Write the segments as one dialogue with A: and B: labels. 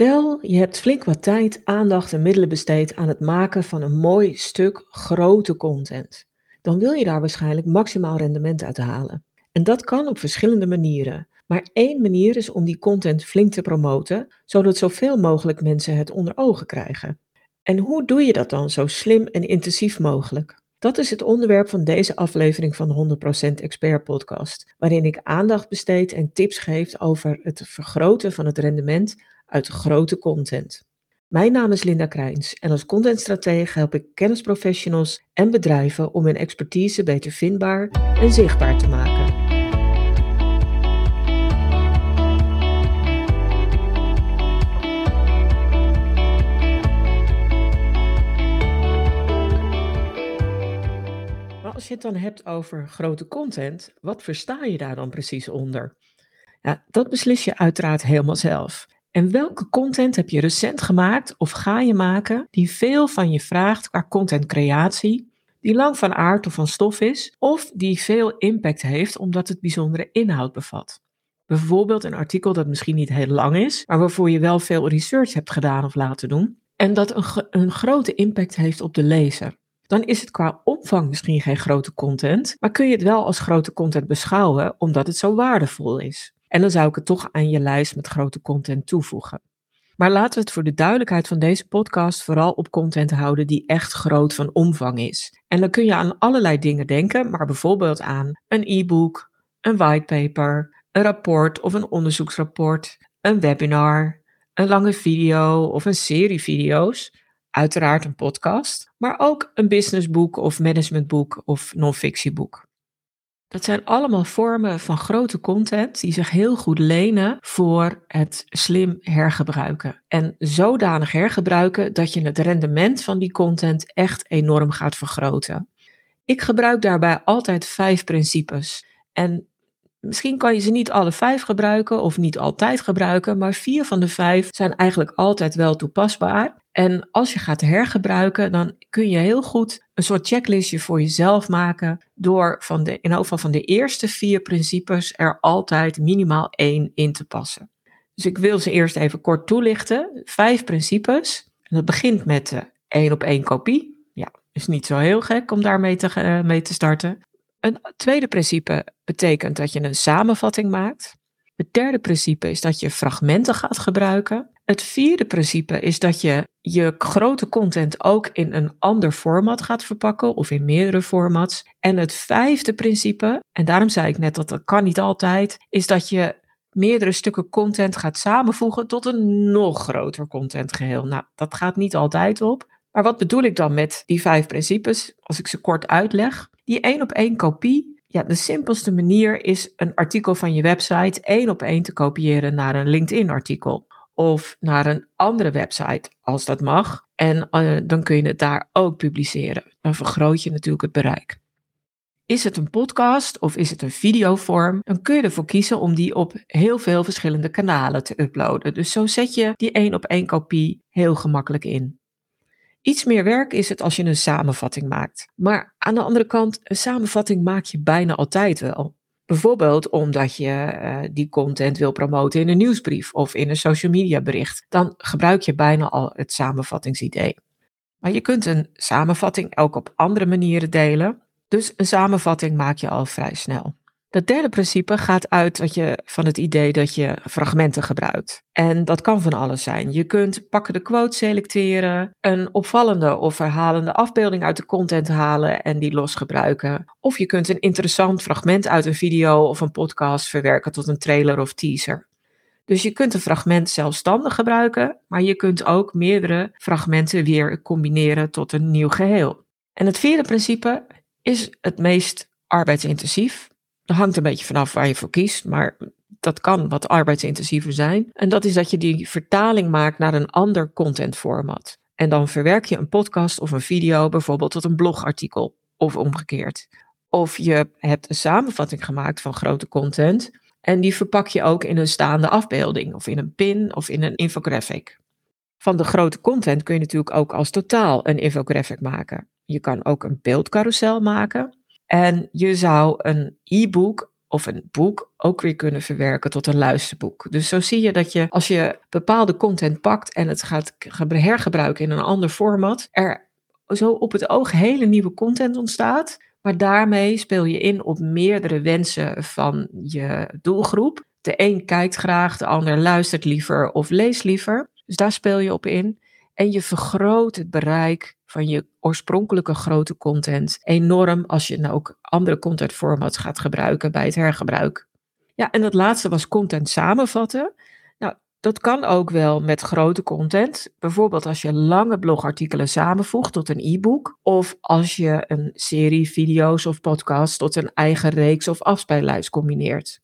A: Stel, je hebt flink wat tijd, aandacht en middelen besteed aan het maken van een mooi stuk grote content. Dan wil je daar waarschijnlijk maximaal rendement uit halen. En dat kan op verschillende manieren. Maar één manier is om die content flink te promoten, zodat zoveel mogelijk mensen het onder ogen krijgen. En hoe doe je dat dan zo slim en intensief mogelijk? Dat is het onderwerp van deze aflevering van de 100% Expert Podcast, waarin ik aandacht besteed en tips geef over het vergroten van het rendement uit grote content. Mijn naam is Linda Krijns en als contentstratege help ik kennisprofessionals en bedrijven om hun expertise beter vindbaar en zichtbaar te maken. Als je het dan hebt over grote content, wat versta je daar dan precies onder? Ja, dat beslis je uiteraard helemaal zelf. En welke content heb je recent gemaakt of ga je maken die veel van je vraagt qua contentcreatie, die lang van aard of van stof is, of die veel impact heeft omdat het bijzondere inhoud bevat? Bijvoorbeeld een artikel dat misschien niet heel lang is, maar waarvoor je wel veel research hebt gedaan of laten doen, en dat een, een grote impact heeft op de lezer. Dan is het qua omvang misschien geen grote content, maar kun je het wel als grote content beschouwen omdat het zo waardevol is. En dan zou ik het toch aan je lijst met grote content toevoegen. Maar laten we het voor de duidelijkheid van deze podcast vooral op content houden die echt groot van omvang is. En dan kun je aan allerlei dingen denken, maar bijvoorbeeld aan een e-book, een whitepaper, een rapport of een onderzoeksrapport, een webinar, een lange video of een serie video's, uiteraard een podcast, maar ook een businessboek of managementboek of non-fictieboek. Dat zijn allemaal vormen van grote content die zich heel goed lenen voor het slim hergebruiken. En zodanig hergebruiken dat je het rendement van die content echt enorm gaat vergroten. Ik gebruik daarbij altijd vijf principes. En misschien kan je ze niet alle vijf gebruiken of niet altijd gebruiken, maar vier van de vijf zijn eigenlijk altijd wel toepasbaar. En als je gaat hergebruiken, dan kun je heel goed een soort checklistje voor jezelf maken door van de, in van de eerste vier principes er altijd minimaal één in te passen. Dus ik wil ze eerst even kort toelichten. Vijf principes. En dat begint met de één op één kopie. Ja, is niet zo heel gek om daarmee te, uh, mee te starten. Een tweede principe betekent dat je een samenvatting maakt. Het derde principe is dat je fragmenten gaat gebruiken. Het vierde principe is dat je je grote content ook in een ander format gaat verpakken of in meerdere formats. En het vijfde principe, en daarom zei ik net dat dat kan niet altijd, is dat je meerdere stukken content gaat samenvoegen tot een nog groter contentgeheel. Nou, dat gaat niet altijd op. Maar wat bedoel ik dan met die vijf principes, als ik ze kort uitleg? Die één op één kopie ja, de simpelste manier is een artikel van je website één op één te kopiëren naar een LinkedIn-artikel. Of naar een andere website, als dat mag. En uh, dan kun je het daar ook publiceren. Dan vergroot je natuurlijk het bereik. Is het een podcast of is het een videovorm, dan kun je ervoor kiezen om die op heel veel verschillende kanalen te uploaden. Dus zo zet je die één op één kopie heel gemakkelijk in. Iets meer werk is het als je een samenvatting maakt. Maar aan de andere kant, een samenvatting maak je bijna altijd wel. Bijvoorbeeld omdat je uh, die content wil promoten in een nieuwsbrief of in een social media bericht. Dan gebruik je bijna al het samenvattingsidee. Maar je kunt een samenvatting ook op andere manieren delen. Dus een samenvatting maak je al vrij snel. Dat derde principe gaat uit dat je, van het idee dat je fragmenten gebruikt. En dat kan van alles zijn. Je kunt pakken quote selecteren, een opvallende of verhalende afbeelding uit de content halen en die los gebruiken. Of je kunt een interessant fragment uit een video of een podcast verwerken tot een trailer of teaser. Dus je kunt een fragment zelfstandig gebruiken, maar je kunt ook meerdere fragmenten weer combineren tot een nieuw geheel. En het vierde principe is het meest arbeidsintensief. Dat hangt een beetje vanaf waar je voor kiest, maar dat kan wat arbeidsintensiever zijn. En dat is dat je die vertaling maakt naar een ander contentformat. En dan verwerk je een podcast of een video bijvoorbeeld tot een blogartikel of omgekeerd. Of je hebt een samenvatting gemaakt van grote content en die verpak je ook in een staande afbeelding of in een pin of in een infographic. Van de grote content kun je natuurlijk ook als totaal een infographic maken. Je kan ook een beeldcarousel maken en je zou een e-book of een boek ook weer kunnen verwerken tot een luisterboek. Dus zo zie je dat je als je bepaalde content pakt en het gaat hergebruiken in een ander format, er zo op het oog hele nieuwe content ontstaat. Maar daarmee speel je in op meerdere wensen van je doelgroep. De een kijkt graag, de ander luistert liever of leest liever. Dus daar speel je op in. En je vergroot het bereik van je oorspronkelijke grote content enorm als je nou ook andere content formats gaat gebruiken bij het hergebruik. Ja, en dat laatste was content samenvatten. Nou, dat kan ook wel met grote content. Bijvoorbeeld als je lange blogartikelen samenvoegt tot een e-book. Of als je een serie video's of podcasts tot een eigen reeks of afspeellijst combineert.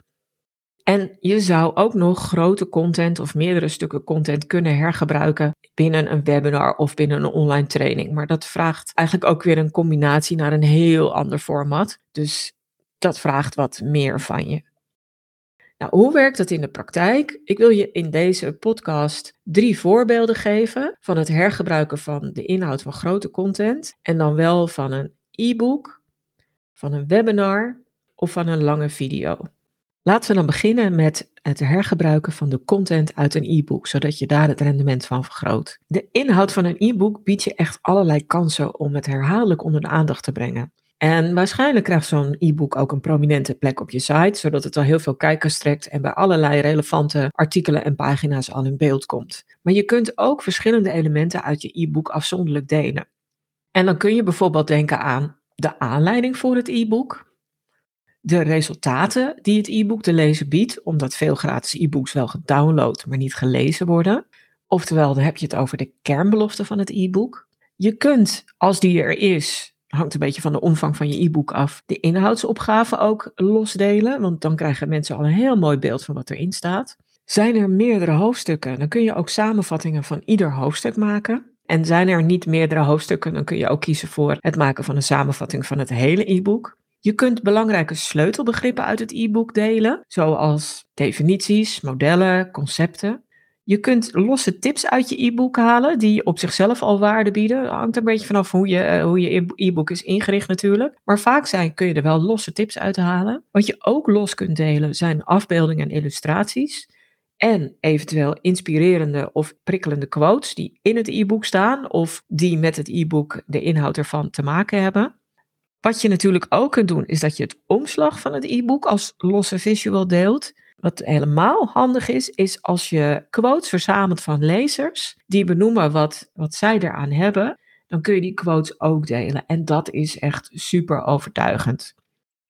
A: En je zou ook nog grote content of meerdere stukken content kunnen hergebruiken binnen een webinar of binnen een online training. Maar dat vraagt eigenlijk ook weer een combinatie naar een heel ander format. Dus dat vraagt wat meer van je. Nou, hoe werkt dat in de praktijk? Ik wil je in deze podcast drie voorbeelden geven van het hergebruiken van de inhoud van grote content. En dan wel van een e-book, van een webinar of van een lange video. Laten we dan beginnen met het hergebruiken van de content uit een e-book, zodat je daar het rendement van vergroot. De inhoud van een e-book biedt je echt allerlei kansen om het herhaaldelijk onder de aandacht te brengen. En waarschijnlijk krijgt zo'n e-book ook een prominente plek op je site, zodat het al heel veel kijkers trekt en bij allerlei relevante artikelen en pagina's al in beeld komt. Maar je kunt ook verschillende elementen uit je e-book afzonderlijk delen. En dan kun je bijvoorbeeld denken aan de aanleiding voor het e-book, de resultaten die het e-book de lezer biedt, omdat veel gratis e-books wel gedownload, maar niet gelezen worden. Oftewel, dan heb je het over de kernbelofte van het e-book. Je kunt, als die er is, hangt een beetje van de omvang van je e-book af, de inhoudsopgave ook losdelen, want dan krijgen mensen al een heel mooi beeld van wat erin staat. Zijn er meerdere hoofdstukken, dan kun je ook samenvattingen van ieder hoofdstuk maken. En zijn er niet meerdere hoofdstukken, dan kun je ook kiezen voor het maken van een samenvatting van het hele e-book. Je kunt belangrijke sleutelbegrippen uit het e-book delen, zoals definities, modellen, concepten. Je kunt losse tips uit je e-book halen die op zichzelf al waarde bieden. Hangt een beetje vanaf hoe je, eh, hoe je e-book is ingericht natuurlijk. Maar vaak zijn, kun je er wel losse tips uit halen. Wat je ook los kunt delen zijn afbeeldingen en illustraties. En eventueel inspirerende of prikkelende quotes die in het e-book staan of die met het e-book de inhoud ervan te maken hebben. Wat je natuurlijk ook kunt doen, is dat je het omslag van het e-book als losse visual deelt. Wat helemaal handig is, is als je quotes verzamelt van lezers die benoemen wat, wat zij eraan hebben, dan kun je die quotes ook delen. En dat is echt super overtuigend.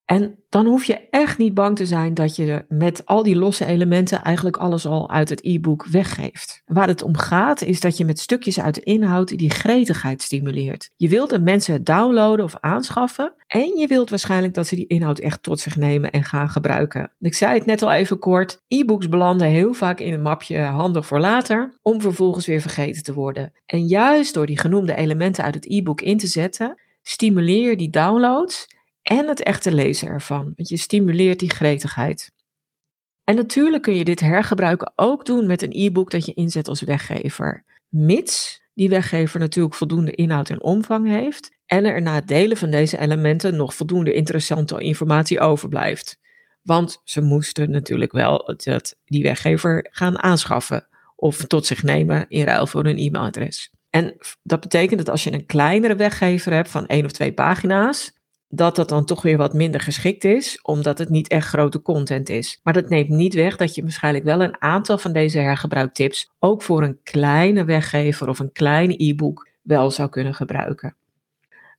A: En dan hoef je echt niet bang te zijn dat je met al die losse elementen eigenlijk alles al uit het e-book weggeeft. Waar het om gaat is dat je met stukjes uit de inhoud die gretigheid stimuleert. Je wilt dat mensen het downloaden of aanschaffen en je wilt waarschijnlijk dat ze die inhoud echt tot zich nemen en gaan gebruiken. Ik zei het net al even kort, e-books belanden heel vaak in een mapje handig voor later om vervolgens weer vergeten te worden. En juist door die genoemde elementen uit het e-book in te zetten, stimuleer je die downloads en het echte lezen ervan. Want je stimuleert die gretigheid. En natuurlijk kun je dit hergebruiken ook doen met een e-book dat je inzet als weggever. Mits die weggever natuurlijk voldoende inhoud en omvang heeft en er na het delen van deze elementen nog voldoende interessante informatie overblijft. Want ze moesten natuurlijk wel dat die weggever gaan aanschaffen of tot zich nemen in ruil voor een e-mailadres. En dat betekent dat als je een kleinere weggever hebt van één of twee pagina's, dat dat dan toch weer wat minder geschikt is, omdat het niet echt grote content is. Maar dat neemt niet weg dat je waarschijnlijk wel een aantal van deze hergebruiktips ook voor een kleine weggever of een kleine e-book wel zou kunnen gebruiken.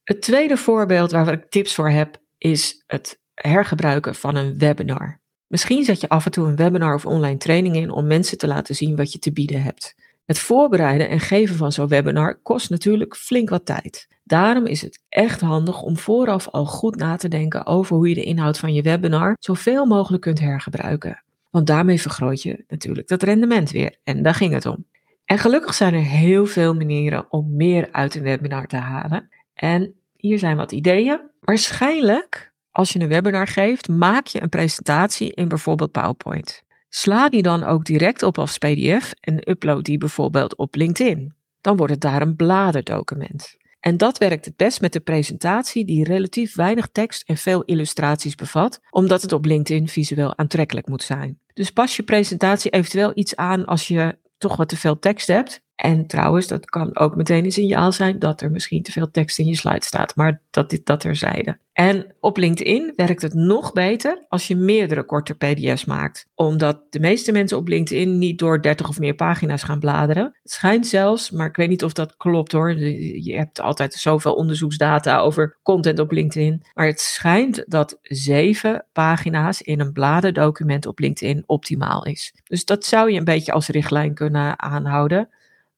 A: Het tweede voorbeeld waar ik tips voor heb, is het hergebruiken van een webinar. Misschien zet je af en toe een webinar of online training in om mensen te laten zien wat je te bieden hebt. Het voorbereiden en geven van zo'n webinar kost natuurlijk flink wat tijd. Daarom is het echt handig om vooraf al goed na te denken over hoe je de inhoud van je webinar zoveel mogelijk kunt hergebruiken. Want daarmee vergroot je natuurlijk dat rendement weer. En daar ging het om. En gelukkig zijn er heel veel manieren om meer uit een webinar te halen. En hier zijn wat ideeën. Waarschijnlijk, als je een webinar geeft, maak je een presentatie in bijvoorbeeld PowerPoint. Sla die dan ook direct op als PDF en upload die bijvoorbeeld op LinkedIn. Dan wordt het daar een bladerdocument. En dat werkt het best met de presentatie die relatief weinig tekst en veel illustraties bevat, omdat het op LinkedIn visueel aantrekkelijk moet zijn. Dus pas je presentatie eventueel iets aan als je toch wat te veel tekst hebt. En trouwens, dat kan ook meteen een signaal zijn dat er misschien te veel tekst in je slide staat, maar dat dit dat terzijde. En op LinkedIn werkt het nog beter als je meerdere korte PDF's maakt, omdat de meeste mensen op LinkedIn niet door 30 of meer pagina's gaan bladeren. Het schijnt zelfs, maar ik weet niet of dat klopt hoor. Je hebt altijd zoveel onderzoeksdata over content op LinkedIn, maar het schijnt dat zeven pagina's in een bladerdocument op LinkedIn optimaal is. Dus dat zou je een beetje als richtlijn kunnen aanhouden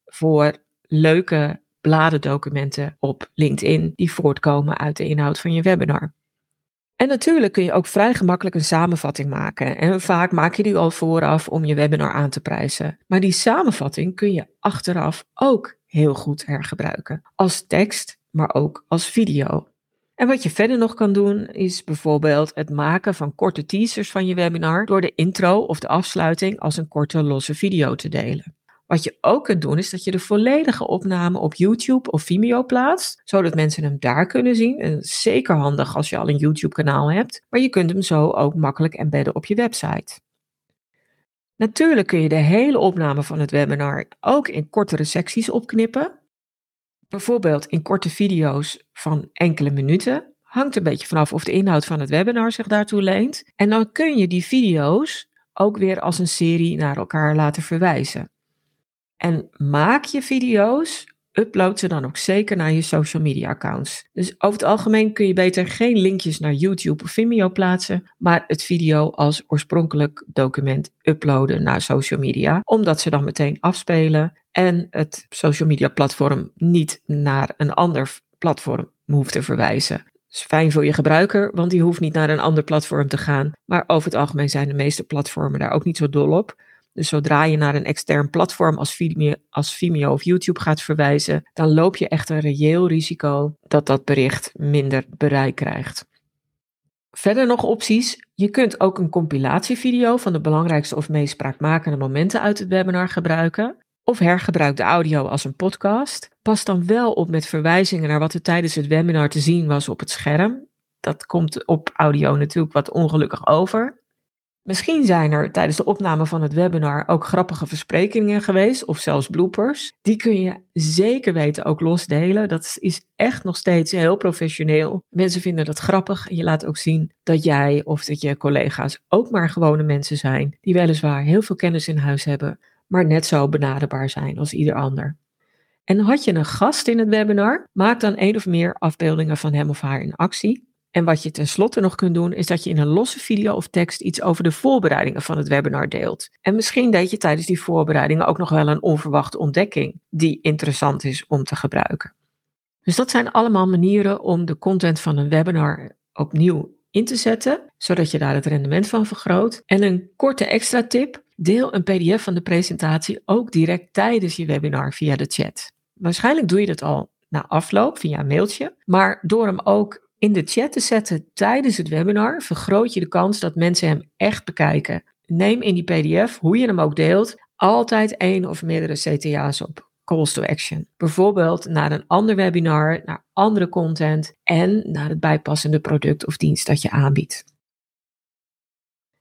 A: voor leuke bladerdocumenten op LinkedIn die voortkomen uit de inhoud van je webinar. En natuurlijk kun je ook vrij gemakkelijk een samenvatting maken. En vaak maak je die al vooraf om je webinar aan te prijzen. Maar die samenvatting kun je achteraf ook heel goed hergebruiken. Als tekst, maar ook als video. En wat je verder nog kan doen, is bijvoorbeeld het maken van korte teasers van je webinar door de intro of de afsluiting als een korte losse video te delen. Wat je ook kunt doen, is dat je de volledige opname op YouTube of Vimeo plaatst, zodat mensen hem daar kunnen zien. En zeker handig als je al een YouTube-kanaal hebt, maar je kunt hem zo ook makkelijk embedden op je website. Natuurlijk kun je de hele opname van het webinar ook in kortere secties opknippen. Bijvoorbeeld in korte video's van enkele minuten. Hangt een beetje vanaf of de inhoud van het webinar zich daartoe leent. En dan kun je die video's ook weer als een serie naar elkaar laten verwijzen. En maak je video's, upload ze dan ook zeker naar je social media accounts. Dus over het algemeen kun je beter geen linkjes naar YouTube of Vimeo plaatsen, maar het video als oorspronkelijk document uploaden naar social media, omdat ze dan meteen afspelen en het social media platform niet naar een ander platform hoeft te verwijzen. Dat is fijn voor je gebruiker, want die hoeft niet naar een ander platform te gaan. Maar over het algemeen zijn de meeste platformen daar ook niet zo dol op. Dus zodra je naar een extern platform als Vimeo, of YouTube gaat verwijzen, dan loop je echt een reëel risico dat dat bericht minder bereik krijgt. Verder nog opties. Je kunt ook een compilatievideo van de belangrijkste of meest spraakmakende momenten uit het webinar gebruiken. Of hergebruik de audio als een podcast. Pas dan wel op met verwijzingen naar wat er tijdens het webinar te zien was op het scherm. Dat komt op audio natuurlijk wat ongelukkig over. Misschien zijn er tijdens de opname van het webinar ook grappige versprekingen geweest of zelfs bloopers. Die kun je zeker weten ook losdelen. Dat is echt nog steeds heel professioneel. Mensen vinden dat grappig en je laat ook zien dat jij of dat je collega's ook maar gewone mensen zijn die weliswaar heel veel kennis in huis hebben, maar net zo benaderbaar zijn als ieder ander. En had je een gast in het webinar, maak dan één of meer afbeeldingen van hem of haar in actie en wat je tenslotte nog kunt doen, is dat je in een losse video of tekst iets over de voorbereidingen van het webinar deelt. En misschien deed je tijdens die voorbereidingen ook nog wel een onverwachte ontdekking die interessant is om te gebruiken. Dus dat zijn allemaal manieren om de content van een webinar opnieuw in te zetten, zodat je daar het rendement van vergroot. En een korte extra tip: deel een PDF van de presentatie ook direct tijdens je webinar via de chat. Waarschijnlijk doe je dat al na afloop via een mailtje, maar door hem ook in de chat te zetten tijdens het webinar vergroot je de kans dat mensen hem echt bekijken. Neem in die PDF, hoe je hem ook deelt, altijd één of meerdere CTA's op. Calls to action. Bijvoorbeeld naar een ander webinar, naar andere content en naar het bijpassende product of dienst dat je aanbiedt.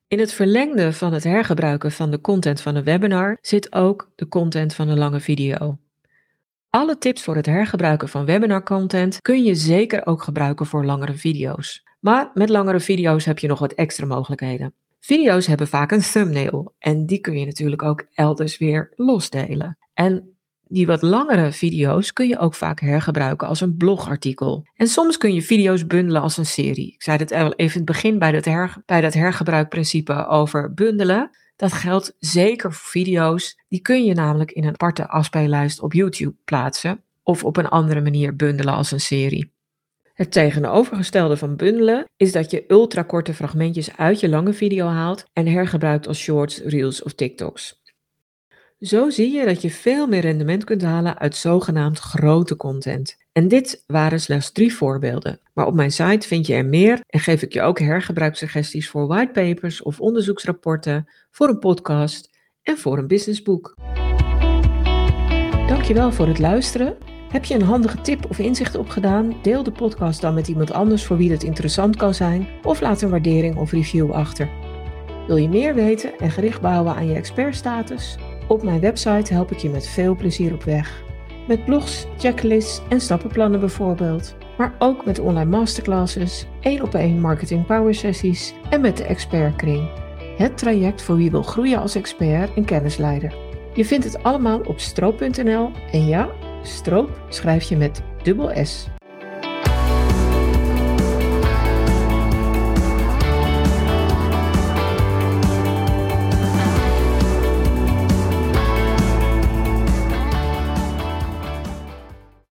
A: In het verlengde van het hergebruiken van de content van een webinar zit ook de content van een lange video. Alle tips voor het hergebruiken van webinar content kun je zeker ook gebruiken voor langere video's. Maar met langere video's heb je nog wat extra mogelijkheden. Video's hebben vaak een thumbnail en die kun je natuurlijk ook elders weer losdelen. En die wat langere video's kun je ook vaak hergebruiken als een blogartikel. En soms kun je video's bundelen als een serie. Ik zei het even in het begin bij dat, her, bij dat hergebruikprincipe over bundelen. Dat geldt zeker voor video's. Die kun je namelijk in een aparte afspeellijst op YouTube plaatsen of op een andere manier bundelen als een serie. Het tegenovergestelde van bundelen is dat je ultrakorte fragmentjes uit je lange video haalt en hergebruikt als shorts, reels of TikToks. Zo zie je dat je veel meer rendement kunt halen uit zogenaamd grote content. En dit waren slechts drie voorbeelden. Maar op mijn site vind je er meer en geef ik je ook hergebruikssuggesties voor whitepapers of onderzoeksrapporten, voor een podcast en voor een businessboek. Dankjewel voor het luisteren. Heb je een handige tip of inzicht opgedaan? Deel de podcast dan met iemand anders voor wie het interessant kan zijn of laat een waardering of review achter. Wil je meer weten en gericht bouwen aan je expertstatus? Op mijn website help ik je met veel plezier op weg. Met blogs, checklists en stappenplannen bijvoorbeeld. Maar ook met online masterclasses, één op één marketing power sessies en met de expertkring. Het traject voor wie wil groeien als expert en kennisleider. Je vindt het allemaal op stroop.nl en ja, stroop schrijf je met dubbel S.